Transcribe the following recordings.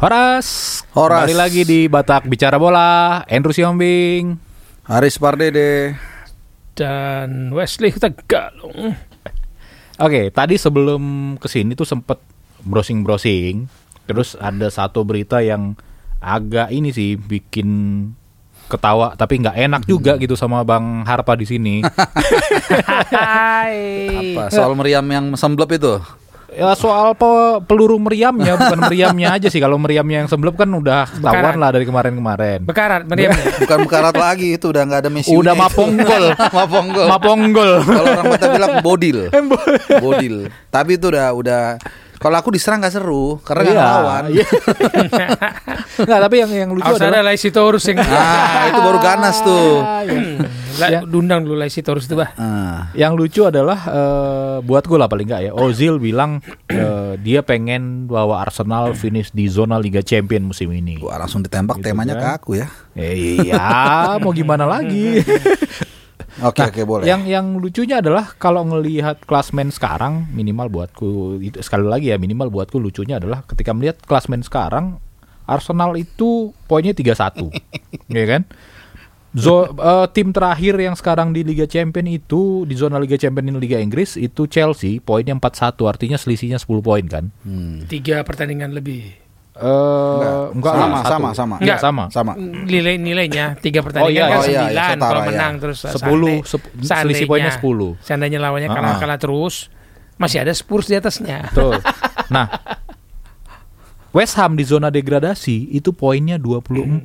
Horas, Horas. kembali lagi di Batak Bicara Bola, Andrew Siombing. Haris Pardede. dan Wesley Tegalung. Oke, tadi sebelum ke sini tuh sempet browsing-browsing, terus ada satu berita yang agak ini sih bikin ketawa tapi nggak enak juga gitu sama Bang Harpa di sini. Hai. Apa? Soal meriam yang semblep itu? Ya soal pe- peluru meriamnya bukan meriamnya aja sih. Kalau meriamnya yang sebelum kan udah ketahuan lah dari kemarin-kemarin. Bekarat meriamnya. Bukan bekarat lagi itu udah nggak ada Messi. Udah maponggol. maponggol. Maponggol. Kalau orang Batak bilang bodil. bodil. Tapi itu udah udah kalau aku diserang nggak seru karena nggak Iya, ngelawan. iya. Nggak, tapi yang yang lucu Harus adalah ada Laisitorus yang Ah, itu baru ganas tuh. La- Dundang dulu Laisitorus itu bah. Ah. Yang lucu adalah eh, buat gue lah paling nggak ya. Ozil bilang eh, dia pengen bawa Arsenal finish di zona Liga Champion musim ini. Wah, langsung ditembak Gitu temanya kan. ke aku ya. Eh, iya, mau gimana lagi? Oke oke boleh. yang yang lucunya adalah kalau ngelihat klasmen sekarang minimal buatku itu sekali lagi ya minimal buatku lucunya adalah ketika melihat klasmen sekarang Arsenal itu poinnya 3-1. ya kan? Zo, eh, tim terakhir yang sekarang di Liga Champion itu di zona Liga Champion di Liga Inggris itu Chelsea poinnya 4-1 artinya selisihnya 10 poin kan. Hmm. Tiga pertandingan lebih. Eh enggak Sama, sama, sama. Iya, Enggak. sama. Sama. Nilai nilainya tiga Oh, pertandingan iya, kan oh, iya, iya, sembilan setara, kalau ya. menang terus Sepuluh, selisih poinnya 10. Seandainya lawannya kalah Ah. kalah terus masih ada Spurs di atasnya. Betul. Nah, West Ham di zona degradasi itu poinnya 24.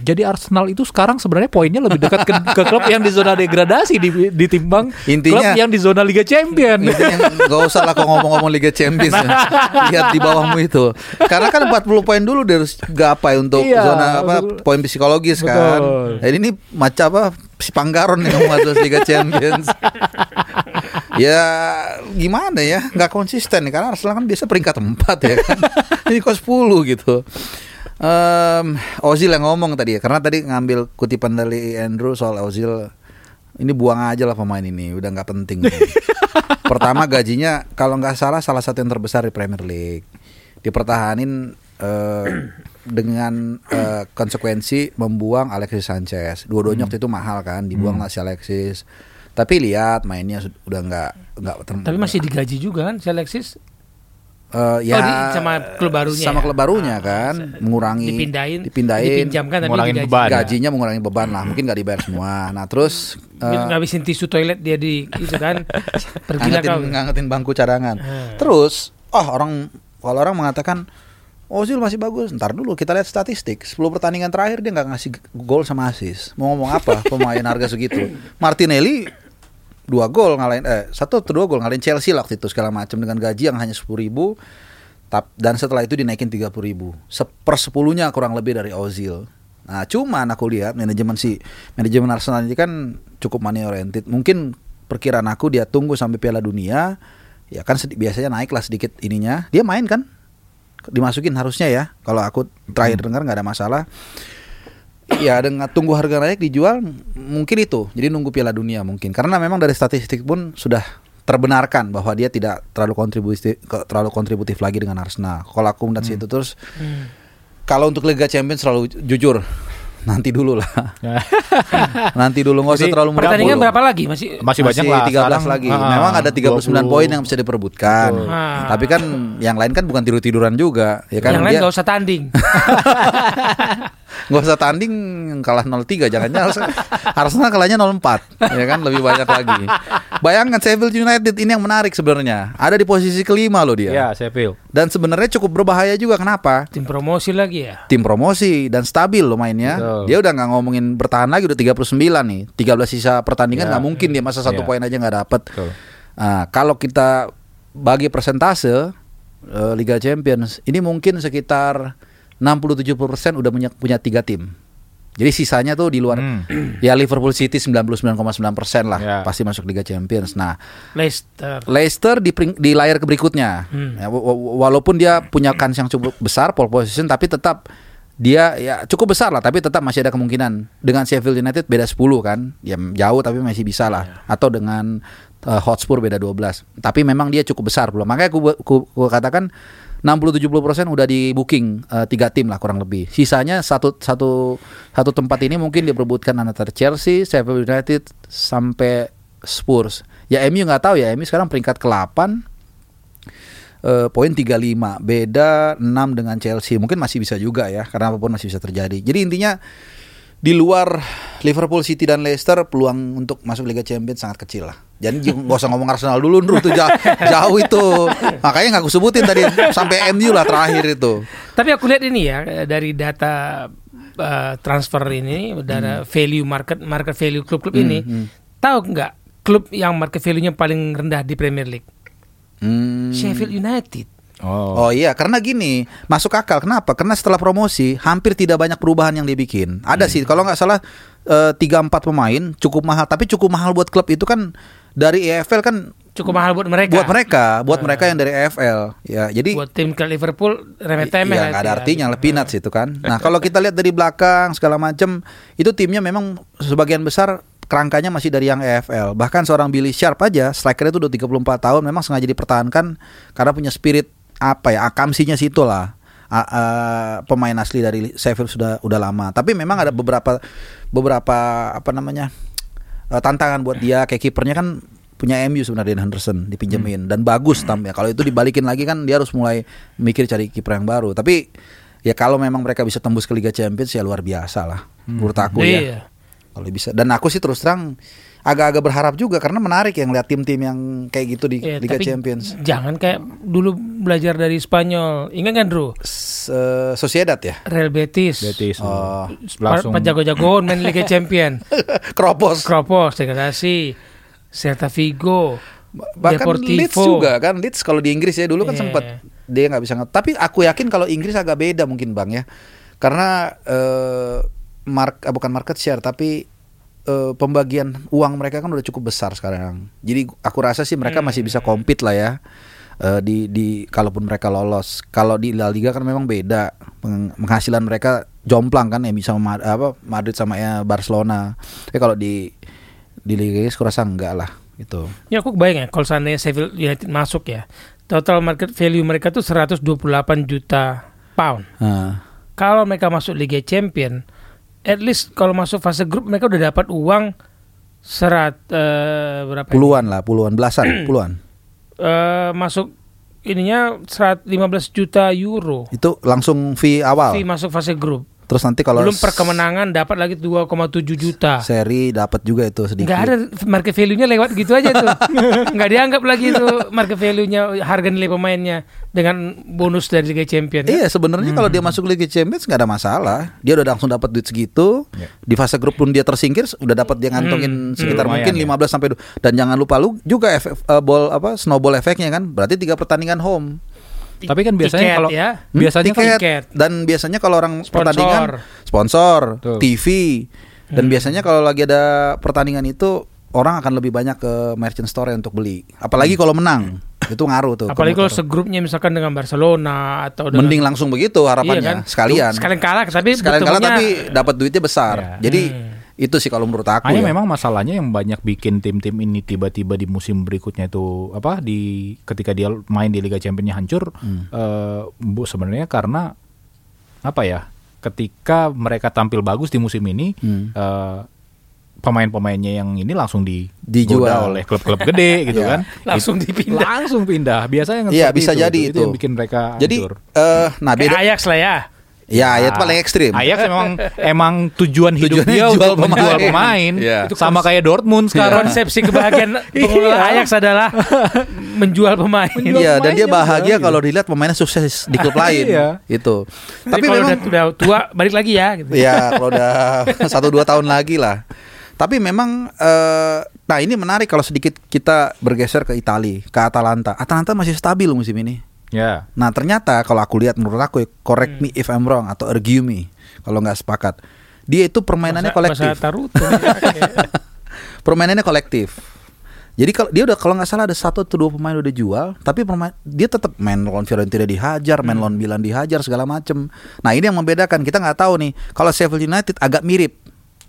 Jadi Arsenal itu sekarang sebenarnya poinnya lebih dekat ke, ke klub yang di zona degradasi di- ditimbang Intinya- klub yang di zona Liga Champion. Intinya gak usah lah kau ngomong-ngomong Liga Champions ya. Lihat di bawahmu itu Karena kan 40 poin dulu dia harus gapai untuk Iya, zona apa poin psikologis kan Betul. Jadi ini macam apa si Panggaron yang mau masuk Liga Champions Ya gimana ya? Nggak konsisten nih Karena Arsenal kan biasa peringkat 4 ya kan. Ini kok 10 gitu. Em, Ozil yang ngomong tadi ya Karena tadi ngambil kutipan dari Andrew soal Ozil ini buang aja lah pemain ini udah nggak penting pertama gajinya kalau nggak salah salah satu yang terbesar di Premier League. Dipertahanin eh, dengan eh, konsekuensi membuang Alexis Sanchez. Dua-duanya waktu itu mahal kan dibuang lah si Alexis tapi lihat mainnya udah nggak nggak Tapi masih digaji juga kan Alexis. Eh, ya Oh, di- sama klub barunya sama ya? klub barunya Ah, kan mengurangi Dipindahin, dipindahin dipinjamkan tapi digaji. beban. ya? gajinya mengurangi beban lah mungkin nggak dibayar semua nah terus eh, ngabisin tisu toilet dia di itu kan. Kau. ngangetin, ngangetin bangku cadangan. Ah. Terus, oh orang kalau orang mengatakan Ozil masih bagus. Ntar dulu kita lihat statistik. 10 pertandingan terakhir dia nggak ngasih gol sama asis. Mau ngomong apa pemain harga segitu? Martinelli dua gol ngalahin eh satu atau dua gol ngalahin Chelsea lah waktu itu segala macam dengan gaji yang hanya sepuluh ribu. Tap, dan setelah itu dinaikin tiga puluh ribu. Sepersepuluhnya kurang lebih dari Ozil. Nah cuman aku lihat manajemen si manajemen Arsenal ini kan cukup money oriented. Mungkin perkiraan aku dia tunggu sampai Piala Dunia ya kan sedi- biasanya naik lah sedikit ininya. Dia main kan? Dimasukin harusnya ya. Kalau aku terakhir dengar nggak ada masalah ya dengan tunggu harga naik dijual mungkin itu jadi nunggu Piala Dunia mungkin karena memang dari statistik pun sudah terbenarkan bahwa dia tidak terlalu kontributif terlalu kontributif lagi dengan Arsenal kalau aku melihat situ terus Hmm. kalau untuk Liga Champions selalu ju- jujur nanti dulu lah nanti dulu nggak usah terlalu Pertandingan mendahulu. berapa lagi? Masih Masih banyak lah 13 sekarang. lagi. Ah, Memang ada 39 20. poin yang bisa diperebutkan. Betul. Ah. Tapi kan yang lain kan bukan tidur-tiduran juga, ya kan yang lain dia gak usah tanding. nggak usah tanding kalah 0-3 jangan Arsenal, Arsenal kalahnya 0-4 ya kan lebih banyak lagi. Bayangkan Sheffield United ini yang menarik sebenarnya. Ada di posisi kelima loh dia. Ya, Sheffield. Dan sebenarnya cukup berbahaya juga kenapa? Tim promosi lagi ya. Tim promosi dan stabil loh mainnya. Betul. Dia udah nggak ngomongin bertahan lagi udah 39 nih. 13 sisa pertandingan Ya. nggak mungkin dia masa satu Ya. poin aja nggak dapet. Betul. Nah, kalau kita bagi persentase eh, Liga Champions, ini mungkin sekitar 67% udah punya punya tiga tim. Jadi sisanya tuh di luar Hmm. ya Liverpool City 99,9% lah Ya. pasti masuk Liga Champions. Nah, Leicester. Leicester di di layar ke berikutnya. Hmm. Ya, wa- wa- walaupun dia punya kans yang cukup besar pole position tapi tetap dia ya cukup besar lah tapi tetap masih ada kemungkinan dengan Sheffield United beda 10 kan. Ya jauh tapi masih bisa lah atau dengan uh, Hotspur beda 12. Tapi memang dia cukup besar belum. Makanya aku, aku, aku katakan 60-70% udah di booking eh, tiga tim lah kurang lebih. Sisanya satu satu satu tempat ini mungkin diperebutkan antara Chelsea, Sheffield United sampai Spurs. Ya MU nggak tahu ya, MU sekarang peringkat ke-8 eh, poin 35 beda 6 dengan Chelsea mungkin masih bisa juga ya karena apa pun masih bisa terjadi jadi intinya di luar Liverpool City dan Leicester peluang untuk masuk Liga Champions sangat kecil lah jadi nggak usah ngomong Arsenal dulu Ndru tuh jauh, jauh itu makanya nggak aku sebutin tadi sampai MU lah terakhir itu Tapi aku lihat ini ya dari data eh, transfer ini, dari value market market value klub-klub ini, tahu nggak klub yang market value-nya paling rendah di Premier League? Hmm. Sheffield United. Oh. Oh iya, karena gini, masuk akal. Kenapa? Karena setelah promosi hampir tidak banyak perubahan yang dibikin. Ada sih, kalau nggak salah eh, tiga empat pemain cukup mahal, tapi cukup mahal buat klub itu kan dari EFL kan Cukup mahal buat mereka. buat mereka, buat mereka yang dari EFL. Ya, jadi Buat tim ke Liverpool remeh-temeh Iya ada ya. artinya, lebih peanuts itu kan. Nah kalau kita lihat dari belakang segala macam, itu timnya memang sebagian besar kerangkanya masih dari yang EFL. Bahkan seorang Billy Sharp aja, striker itu udah 34 tahun, memang sengaja dipertahankan karena punya spirit apa ya, akamsinya situ lah. A- a- pemain asli dari Sheffield sudah udah lama. Tapi memang ada beberapa beberapa apa namanya eh, tantangan buat dia. Kayak kipernya kan punya MU sebenarnya Dan Henderson dipinjemin dan bagus tampilnya. Kalau itu dibalikin lagi kan dia harus mulai mikir cari kiper yang baru. Tapi ya kalau memang mereka bisa tembus ke Liga Champions ya luar biasa lah menurut aku ya. Iya. Kalau bisa dan aku sih terus terang agak-agak berharap juga karena menarik yang lihat tim-tim yang kayak gitu di Iya, Liga tapi Champions. Jangan kayak dulu belajar dari Spanyol. Ingat kan, Bro? Eh, Sociedad ya. Real Betis. Betis. Oh. langsung Pak jago-jagoan main Liga Champion. Kropos. Kropos, degradasi. Celta Vigo. Bahkan Deportivo. Leeds juga kan Leeds kalau di Inggris ya dulu kan Iya. sempat dia nggak bisa tapi aku yakin kalau Inggris agak beda mungkin bang ya karena eh, mark eh, bukan market share tapi eh, pembagian uang mereka kan udah cukup besar sekarang jadi aku rasa sih mereka masih bisa compete lah ya eh, di di kalaupun mereka lolos kalau di La Liga kan memang beda Peng- penghasilan mereka jomplang kan ya bisa apa Madrid sama ya Barcelona tapi kalau di di Liga Inggris aku rasa enggak lah gitu Ya aku kebayang ya kalau seandainya Sheffield United masuk ya. Total market value mereka tuh 128 juta pound. Nah. Kalau mereka masuk Liga Champion, at least kalau masuk fase grup mereka udah dapat uang serat eh, berapa? ini? Puluhan lah, puluhan, belasan, puluhan. Eh, masuk ininya serat 15 juta euro. Itu langsung fee awal. Fee masuk fase grup. Terus nanti kalau Belum per kemenangan dapat lagi 2,7 juta. seri dapat juga itu sedikit. Nggak ada market value-nya lewat gitu aja tuh. Nggak dianggap lagi itu market value-nya harga nilai pemainnya dengan bonus dari Liga Champions. Iya sebenarnya kalau dia masuk Liga Champions nggak ada masalah. Dia udah langsung dapat duit segitu. Ya. Di fase grup pun dia tersingkir udah dapat dia ngantongin sekitar Lumayan mungkin ya. 15 sampai du- dan jangan lupa lu juga efek eh, ball apa snowball efeknya kan. Berarti tiga pertandingan home. Tapi kan biasanya Tiket kalau ya. Hmm, biasanya kan tiket. tiket. dan biasanya kalau orang Sponsor. pertandingan sponsor, Betul. TV dan biasanya kalau lagi ada pertandingan itu orang akan lebih banyak ke merchant store untuk beli. Apalagi kalau menang. Itu ngaruh tuh. Apalagi kalau segrupnya misalkan dengan Barcelona atau dengan mending langsung begitu harapannya Iya kan? sekalian. Sekalian kalah tapi Sekalian kalah tapi dapat duitnya besar. Ya. Jadi Hmm. Itu sih kalau menurut aku Hanya ya. memang masalahnya yang banyak bikin tim-tim ini tiba-tiba di musim berikutnya itu apa di ketika dia main di Liga Championnya hancur eh, bu sebenarnya karena apa ya ketika mereka tampil bagus di musim ini Hmm. eh, pemain-pemainnya yang ini langsung di Dijual. oleh klub-klub gede gitu Iya. kan Langsung dipindah. langsung pindah biasanya yang Iya, seperti bisa jadi itu itu. yang bikin mereka Jadi hancur. eh nah Kayak beda Ajax lah ya. Ya, ya itu paling ekstrim. Ajax emang emang tujuan hidup Tujuannya dia jual untuk menjual pemain. Iya. Itu sama kayak Dortmund sekarang. Konsepsi kebahagiaan pengelola Iya. Ajax adalah menjual pemain. Menjual Iya, dan dia pemainnya bahagia gitu. kalau dilihat pemainnya sukses di klub lain. Iya. Itu. Tapi Tapi kalau memang udah, udah tua balik lagi ya gitu. ya kalau udah satu dua tahun lagi lah. Tapi memang eh, nah ini menarik kalau sedikit kita bergeser ke Italia, ke Atalanta. Atalanta masih stabil musim ini. Ya. Nah ternyata kalau aku lihat menurut aku, correct me if I'm wrong atau argue me kalau nggak sepakat. Dia itu permainannya Bahasa- kolektif. Taruto. Permainannya kolektif. Jadi kalau dia udah kalau nggak salah ada satu atau dua pemain udah jual, tapi pemain dia tetap main lawan Fiorentina dihajar, main lawan Milan dihajar segala macem. Nah ini yang membedakan kita nggak tahu nih. Kalau Sheffield United agak mirip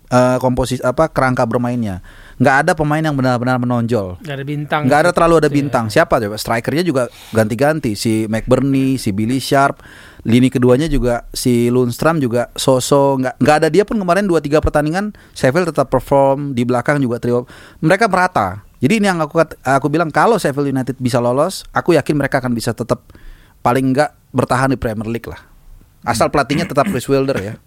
eh, komposisi apa kerangka bermainnya. Nggak ada pemain yang benar-benar menonjol. Gak ada bintang. Nggak ada terlalu ada Gitu ya. bintang. Siapa coba? Strikernya juga ganti-ganti. Si McBurney, si Billy Sharp. Lini keduanya juga si Lundstram juga so-so nggak nggak ada dia pun kemarin 2-3 pertandingan Sheffield tetap perform di belakang juga trio mereka merata jadi ini yang aku aku bilang kalau Sheffield United bisa lolos aku yakin mereka akan bisa tetap paling nggak bertahan di Premier League lah asal pelatihnya tetap Chris Wilder ya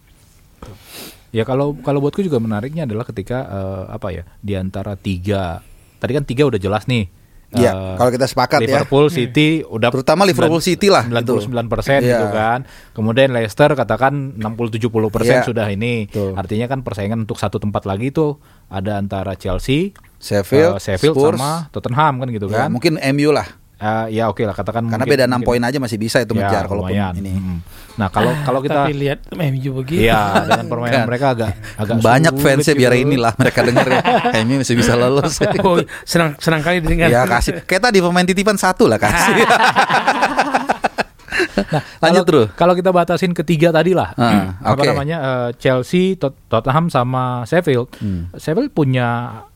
Ya kalau kalau buatku juga menariknya adalah ketika eh, apa ya di antara tiga tadi kan tiga udah jelas nih. Iya, Eh, kalau kita sepakat ya. Liverpool City udah Terutama Liverpool City lah, gitu. 99 persen Iya. gitu kan. Kemudian Leicester katakan 60-70 persen Iya. sudah ini. Betul. Artinya kan persaingan untuk satu tempat lagi itu ada antara Chelsea, Sheffield, eh, Sheffield Spurs. sama Tottenham kan gitu Ya, kan. mungkin MU lah Eh, ya oke lah katakan karena mungkin- beda 6 mungkin- poin aja masih bisa itu Ya, ngejar kalau lumayan. ini Mm. Nah kalau kalau kita Tapi lihat MU begitu. Iya dengan permainan Kan. mereka agak agak banyak fansnya biar gitu. inilah mereka dengar ya. MU masih bisa lolos Oh, senang senang kali didengar. ya kasih kayak tadi pemain titipan satu lah kasih lanjut Kalau- terus Kalau kita batasin ketiga tadi lah, Ah, apa oke. namanya eh, Chelsea, Tot- Tottenham sama Sheffield. Hmm. Sheffield punya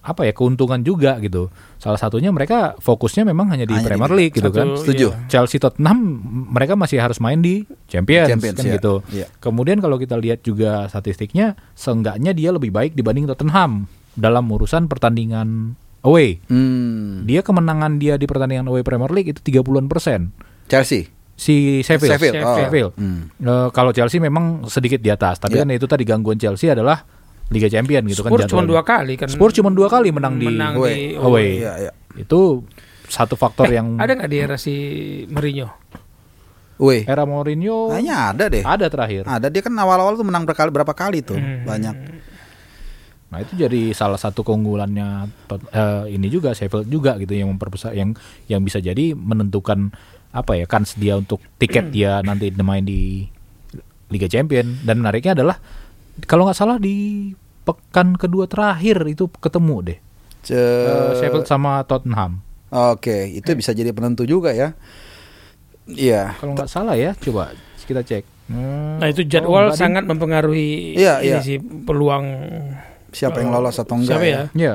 apa ya keuntungan juga gitu. Salah satunya mereka fokusnya memang hanya di Hanya Premier. League gitu Satu, kan. Setuju. iya. Chelsea Tottenham mereka masih harus main di Champions, Champions, kan iya. gitu. Iya. Kemudian kalau kita lihat juga statistiknya, seenggaknya dia lebih baik dibanding Tottenham dalam urusan pertandingan away. hmm. Dia kemenangan dia di pertandingan away Premier League itu 30-an persen. Chelsea Si Sheffield. Sheffield, oh. Sheffield. Hmm. Eh, kalau Chelsea memang sedikit di atas, tapi Iya. kan itu tadi gangguan Chelsea adalah Liga Champion gitu Spurs kan cuma jadwalnya. dua kali kan. Spurs cuma dua kali menang di Menang Away. di away. Iya, iya. Itu satu faktor Eh, yang ada nggak di era si Mourinho? Weh era Mourinho kayaknya ada deh ada terakhir. ada dia kan awal-awal tuh menang berkali berapa kali tuh Hmm. banyak Nah itu jadi salah satu keunggulannya eh, ini juga Sheffield juga gitu yang memperbesar yang yang bisa jadi menentukan apa ya kans dia untuk tiket dia nanti main di Liga Champion dan menariknya adalah kalau nggak salah di pekan kedua terakhir itu ketemu deh Ce- Eh, Sheffield sama Tottenham. Oke, itu bisa jadi penentu juga ya. Iya. Kalau nggak salah ya, coba kita cek. Hmm, Nah itu oh, jadwal Ding. sangat mempengaruhi Iya, ini iya. sih peluang Siapa yang lolos atau enggak siapa ya? ya?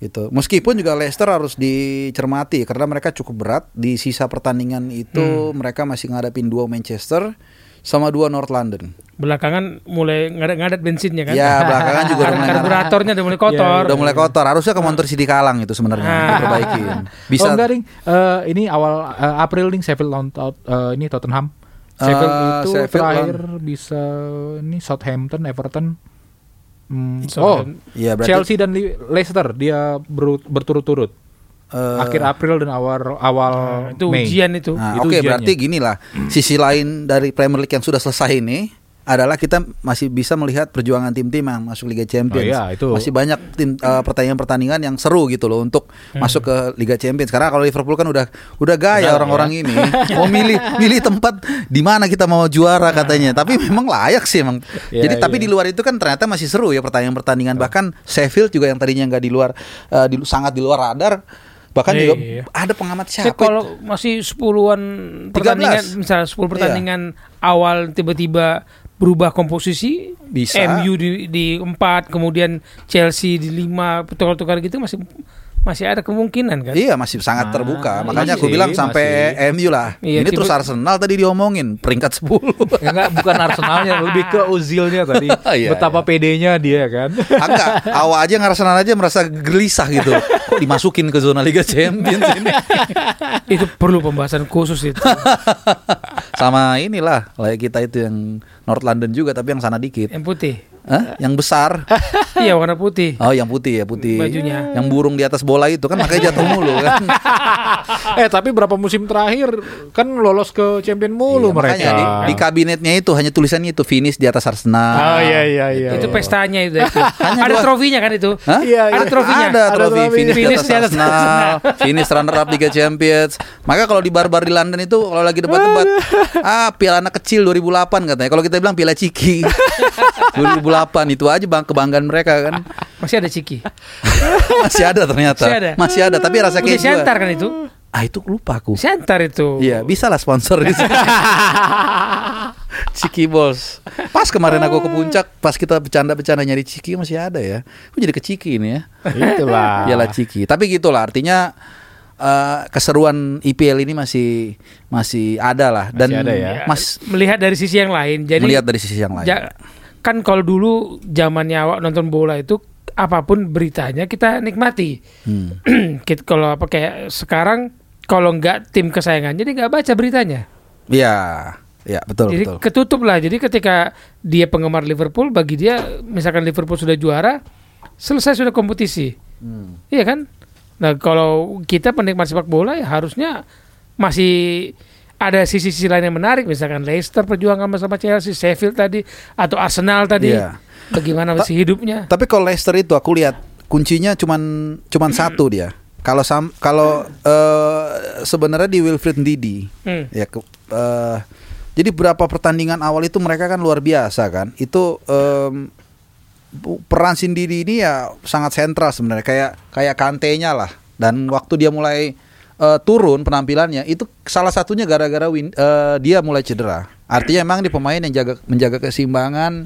Ya. Gitu. Meskipun juga Leicester harus dicermati karena mereka cukup berat di sisa pertandingan itu mereka masih ngadapin dua Manchester sama dua North London. Belakangan mulai ngadat-ngadat bensinnya kan. Ya, belakangan juga udah mulai Karburatornya udah mulai kotor. udah mulai kotor. Harusnya ke Monster City Kalang itu sebenarnya Ah. diperbaikin. Bisa Oh enggak ding, Eh, ini awal eh, April ding Sheffield lawan eh, ini Tottenham. Sheffield Eh, itu Sheffield terakhir bisa ini Southampton, Everton. Hmm, oh, Southampton. Iya, berarti Chelsea dan Leicester dia beru- berturut-turut. eh, Akhir April dan awal awal Nah, itu Mei. ujian itu. Nah, Itu oke ujiannya. berarti gini lah. Sisi lain dari Premier League yang sudah selesai ini adalah kita masih bisa melihat perjuangan tim-tim yang masuk Liga Champions. Oh iya, itu. Masih banyak tim eh, pertandingan-pertandingan yang seru gitu loh untuk masuk ke Liga Champions. Karena kalau Liverpool kan udah udah gaya orang-orang ini mau milih milih tempat di mana kita mau juara katanya. Tapi memang layak sih emang. Iya, Jadi tapi iya. di luar itu kan ternyata masih seru ya pertandingan-pertandingan. Bahkan Sheffield juga yang tadinya nggak di luar eh, di, sangat di luar radar. Bahkan Iya, juga iya. ada pengamat siapa? kalau masih sepuluhan 13. pertandingan, misalnya 10 pertandingan awal tiba-tiba berubah komposisi, Bisa. MU di di 4, kemudian Chelsea di 5, tukar-tukar gitu masih masih ada kemungkinan kan? Iya masih sangat Ah, terbuka. Makanya aku masih, bilang sampai masih. MU lah. Iya, Ini tipe- terus Arsenal tadi diomongin peringkat 10. Ya, enggak bukan Arsenalnya, lebih ke Ozilnya tadi. Iya, Betapa iya. pedenya dia kan. Enggak, awal aja Arsenal aja merasa gelisah gitu. Kok dimasukin ke zona Liga Champions ini? Itu perlu pembahasan khusus itu. Sama inilah, kayak kita itu yang North London juga tapi yang sana dikit. Yang putih. Hah? Yang besar. iya warna putih. Oh, yang putih ya, putih. Bajunya. Yang burung di atas bola itu kan makanya jatuh mulu kan. eh tapi berapa musim terakhir kan lolos ke champion mulu Iya, mereka. makanya di, di kabinetnya itu hanya tulisannya itu finish di atas Arsenal. Oh iya iya iya. itu iya. pestanya itu. itu. Hanya ada dua- trofinya kan itu? Hah? Iya, iya. Ada trofinya. Ada trofi finish, Finish di atas Arsenal, finish runner up Liga Champions. Maka kalau di bar-bar di London itu kalau lagi debat-debat, ah piala anak kecil 2008 katanya. Kalau kita bilang piala Ciki 2008 itu aja bang kebanggaan mereka kan. Masih ada Ciki. Masih ada ternyata. Masih ada? Masih ada, tapi rasa keju. Siantar kan itu? Ah itu lupa aku. Siantar itu. Iya, bisa lah sponsor di sini. Ciki bos. Pas kemarin aku ke puncak, pas kita bercanda-bercanda nyari Ciki masih ada ya. Aku jadi ke Ciki ini ya. Itulah. Piala Ciki. Tapi gitulah artinya eh, keseruan IPL ini masih masih ada lah dan Masih ada ya. Mas melihat dari sisi yang lain. Jadi melihat dari sisi yang lain. ja- kan kalau dulu zamannya awak nonton bola itu apa pun beritanya kita nikmati. Hmm. Kita kalau apa kayak sekarang kalau nggak tim kesayangan jadi nggak baca beritanya. Iya, iya betul jadi betul. ketutup lah. Jadi ketika dia penggemar Liverpool bagi dia misalkan Liverpool sudah juara selesai sudah kompetisi. Hmm. Iya kan? Nah, kalau kita penikmat sepak bola ya harusnya masih ada sisi-sisi lain yang menarik misalkan Leicester perjuangan bersama Chelsea, Sheffield tadi atau Arsenal tadi. Iya. Bagaimana Ta- masih hidupnya? Tapi kalau Leicester itu aku lihat kuncinya cuman cuman satu dia. Kalau sam kalau eh, sebenarnya di Wilfried Ndidi Hmm. ya eh, jadi berapa pertandingan awal itu mereka kan luar biasa kan. Itu bu- peran Sindidi ini ya sangat sentral sebenarnya kayak kayak kantenya lah. Dan waktu dia mulai eh, turun penampilannya itu salah satunya gara-gara win- eh, dia mulai cedera. Artinya emang di pemain yang jaga menjaga keseimbangan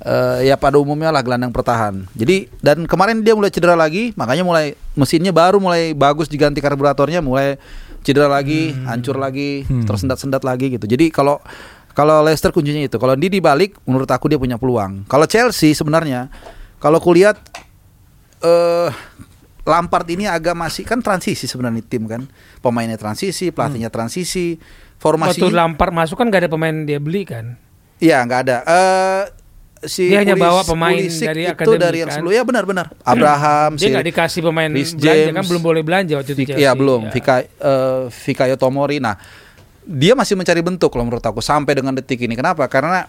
eh, ya pada umumnya lah gelandang pertahan. Jadi dan kemarin dia mulai cedera lagi, makanya mulai mesinnya baru mulai bagus diganti karburatornya mulai cedera lagi, hancur lagi, Hmm. tersendat-sendat lagi gitu. Jadi kalau kalau Leicester kuncinya itu. Kalau Didi balik menurut aku dia punya peluang. Kalau Chelsea sebenarnya kalau kulihat eh Lampard ini agak masih kan transisi sebenarnya tim kan. Pemainnya transisi, pelatihnya transisi, formasi Waktu Lampard masuk kan gak ada pemain dia beli kan. Iya nggak ada. Eh si Dia hanya bawa pemain Pulisic dari itu akademi, dari yang kan? sebelumnya. Ya benar-benar. Abraham, Dia si nggak dikasih pemain Rhys belanja James, kan belum boleh belanja waktu itu. Iya belum. Ya. Fika, eh, Fikayo Tomori. Nah dia masih mencari bentuk kalau menurut aku sampai dengan detik ini. Kenapa? Karena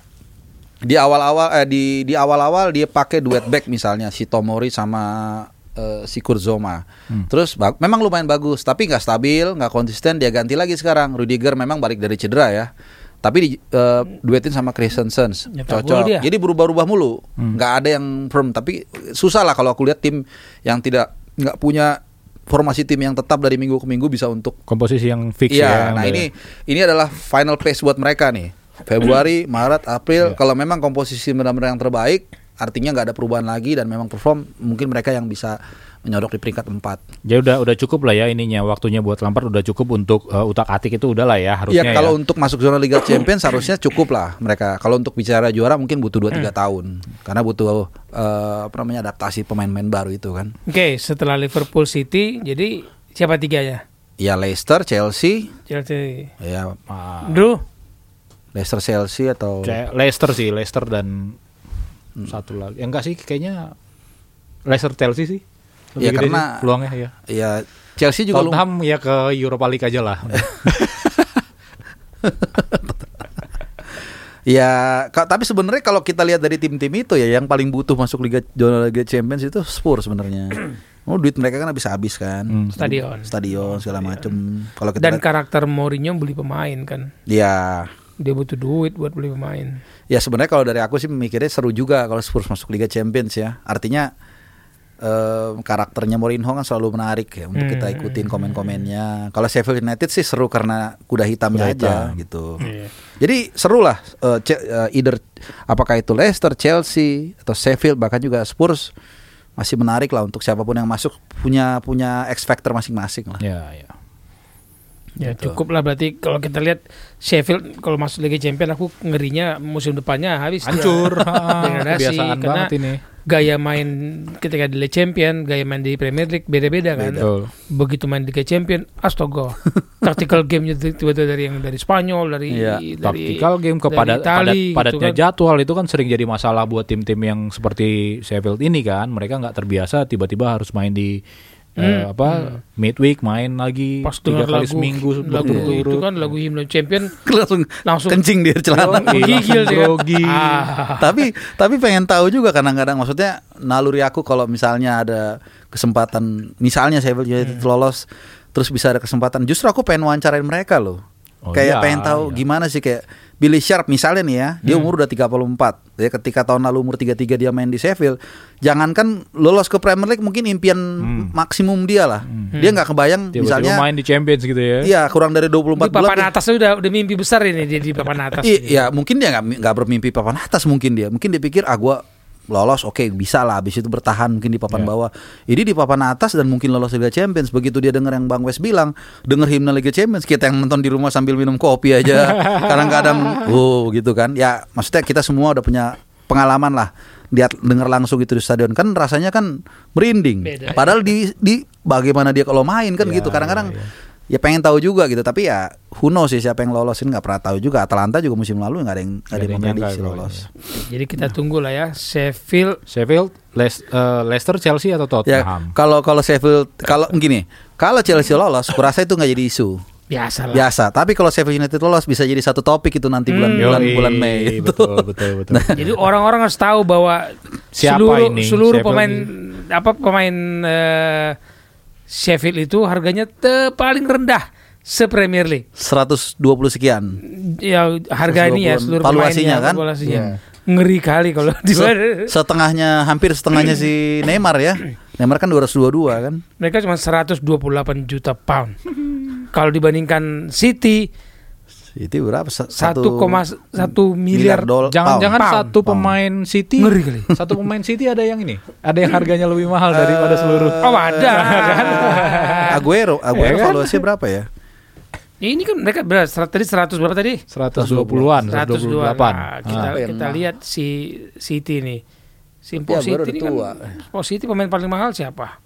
di awal-awal eh, di di awal-awal dia pakai duet back misalnya si Tomori sama eh, si Kurzoma. Hmm. Terus memang lumayan bagus, tapi nggak stabil, nggak konsisten. Dia ganti lagi sekarang. Rudiger memang balik dari cedera ya. Tapi di eh, duetin sama Christensen gol cocok. dia. Jadi berubah-ubah mulu. Hmm. nggak ada yang firm. Tapi susah lah kalau aku lihat tim yang tidak nggak punya formasi tim yang tetap dari minggu ke minggu bisa untuk Komposisi yang fix Iya, ya. nah ini ini adalah final pace buat mereka nih. Februari, Maret, April. Iya. Kalau memang komposisi benar-benar yang terbaik, artinya nggak ada perubahan lagi dan memang perform, mungkin mereka yang bisa menyodok di peringkat 4 Ya udah udah cukup lah ya ininya waktunya buat Lampard udah cukup untuk uh, utak atik itu udah lah ya harusnya Iya, ya. kalau untuk masuk zona Liga Champions harusnya cukup lah mereka. Kalau untuk bicara juara mungkin butuh 2 3 tahun. Karena butuh eh, apa namanya adaptasi pemain-pemain baru itu kan. Oke, setelah Liverpool City, jadi siapa tiganya? Ya Leicester, Chelsea, Chelsea. ya Ah, Drew, Leicester Chelsea atau Ce- Leicester sih, Leicester dan satu lagi. Ya, enggak sih kayaknya Leicester Chelsea sih. Lebih Ya, gede karena- sih peluangnya ya. ya Chelsea juga lu Tottenham ya ke Europa League aja lah. Ya, ka- tapi sebenarnya kalau kita lihat dari tim-tim itu ya yang paling butuh masuk Liga zona Liga Champions itu Spurs sebenarnya. Oh, duit mereka kan habis habis kan. Hmm. Stadion. Stadion segala macam. Kalau kita dan lihat- karakter Mourinho beli pemain kan. ya Dia butuh duit buat beli pemain. ya sebenarnya kalau dari aku sih mikirnya seru juga kalau Spurs masuk Liga Champions ya. Artinya eh, karakternya Mourinho kan selalu menarik ya untuk kita Hmm. ikutin komen-komennya. Kalau Sheffield United sih seru karena kuda hitamnya Kuda aja hitam. gitu. Iya. Jadi seru lah eh, Ce- eh, either apakah itu Leicester, Chelsea atau Sheffield bahkan juga Spurs masih menarik lah untuk siapa pun yang masuk punya punya X factor masing-masing lah. ya, ya. Ya Gitu. cukup lah berarti kalau kita lihat Sheffield kalau masuk Liga Champions aku ngerinya musim depannya habis. Hancur. Degradasi, karena banget ini. Gaya main ketika di Liga Champions, gaya main di Premier League beda-beda kan. Betul. Begitu main di Liga Champions, astaga. Tactical gamenya tiba-tiba dari yang dari Spanyol, dari Iya, dari Taktikal game kepada Itali, padat, padatnya gitu kan. jadwal itu kan sering jadi masalah buat tim-tim yang seperti Sheffield ini kan. Mereka nggak terbiasa tiba-tiba harus main di eh, Hmm, apa midweek main lagi Pas tiga kali lagu seminggu lagu itu kan lagu himne champion langsung langsung kencing di celana. Iya, gigil dia. grogi. Ah. tapi tapi pengen tahu juga kadang-kadang maksudnya naluri aku kalau misalnya ada kesempatan misalnya United Hmm. lolos terus bisa ada kesempatan justru aku pengen wawancarain mereka loh. Oh kayak iya, pengen tahu iya. gimana sih kayak Billy Sharp misalnya nih ya, dia Hmm. umur udah 34. Ya ketika tahun lalu umur 33 dia main di Sheffield, jangankan lolos ke Premier League mungkin impian maksimum dia lah. Dia nggak kebayang Hmm. Tiba-tiba misalnya main di Champions gitu ya. Iya, kurang dari 24 Di papan bulan. atas udah udah mimpi besar ini dia di papan atas. I- Iya, mungkin dia nggak nggak bermimpi papan atas mungkin dia. Mungkin dia pikir ah gua lolos oke bisa lah habis itu bertahan mungkin di papan Iya. bawah. Ini di papan atas dan mungkin lolos Liga Champions. Begitu dia dengar yang Bang Wes bilang, denger himne Liga Champions, kita yang nonton di rumah sambil minum kopi aja. Kadang-kadang oh gitu kan. Ya, maksudnya kita semua udah punya pengalaman lah lihat dengar langsung itu di stadion kan rasanya kan merinding. Beda. Padahal di di bagaimana dia kalau main kan Iya, gitu. Kadang-kadang iya, ya pengen tahu juga gitu tapi ya who knows sih siapa yang lolosin nggak pernah tahu juga Atalanta juga musim lalu nggak ada yang nggak ada yang memprediksi lolos Jadi kita tunggu lah ya Sheffield Sheffield, Les- eh, Leicester, Chelsea atau ya Tottenham? kalau kalau Sheffield kalau gini kalau Chelsea lolos kurasa itu nggak jadi isu biasa lah. biasa tapi kalau Sheffield United lolos bisa jadi satu topik itu nanti bulan Hmm. bulan bulan Mei itu Betul, betul, betul. Jadi orang-orang harus tahu bahwa Siapa seluruh ini seluruh Sheffield pemain ini? apa pemain eh, Sheffield itu harganya te- paling rendah se Premier League. 120 sekian Ya harga ini ya 120 seluruh valuasinya pemainnya, kan? valuasinya. Iya. Ngeri kali kalau di Se- setengahnya hampir setengahnya si Neymar ya Neymar kan 222 kan mereka cuma 128 juta pound. Kalau dibandingkan City itu berapa Sa- 1,1 satu miliar dol- Jangan-jangan Pound, satu pound. pemain City Ngeri kali. Satu pemain City ada yang ini, ada yang harganya lebih mahal daripada seluruh. Oh ada kan? Aguero Aguero Ya kan? valuasinya berapa ya Ini kan mereka berapa? Tadi 100 berapa tadi? 120-an, 128. 128. Nah, kita Ah. kita lihat si City nih. Si Ya, City ini kan tua. Po City pemain paling mahal siapa?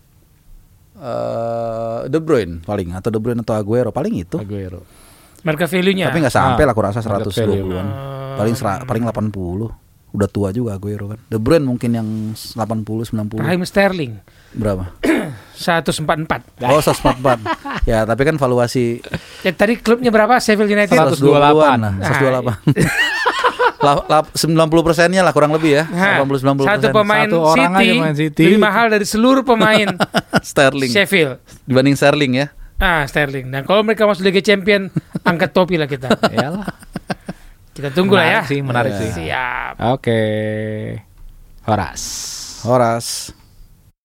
eh De Bruyne paling atau De Bruyne atau Aguero paling itu. Aguero. Market value-nya. Tapi nggak sampai Ah, lah aku rasa market 120-an. value. Paling sera- paling 80. Udah tua juga Aguero kan. De Bruyne mungkin yang 80 90. Raheem Sterling Berapa? 144. Oh 144. ya, tapi kan valuasi Ya, tadi klubnya berapa? Sheffield United. 128. 128 lah, 128. La- la- 90 persennya lah kurang lebih ya. Nah, 80 90 satu pemain Satu orang City, aja City. lebih mahal dari seluruh pemain Sterling Sheffield. dibanding Sterling ya. Ah, Sterling. Dan kalau mereka masuk Liga Champion, angkat topi lah kita. Iyalah. Kita tunggu lah ya. Sih, menarik sih. Siap. Oke. Horas. Horas.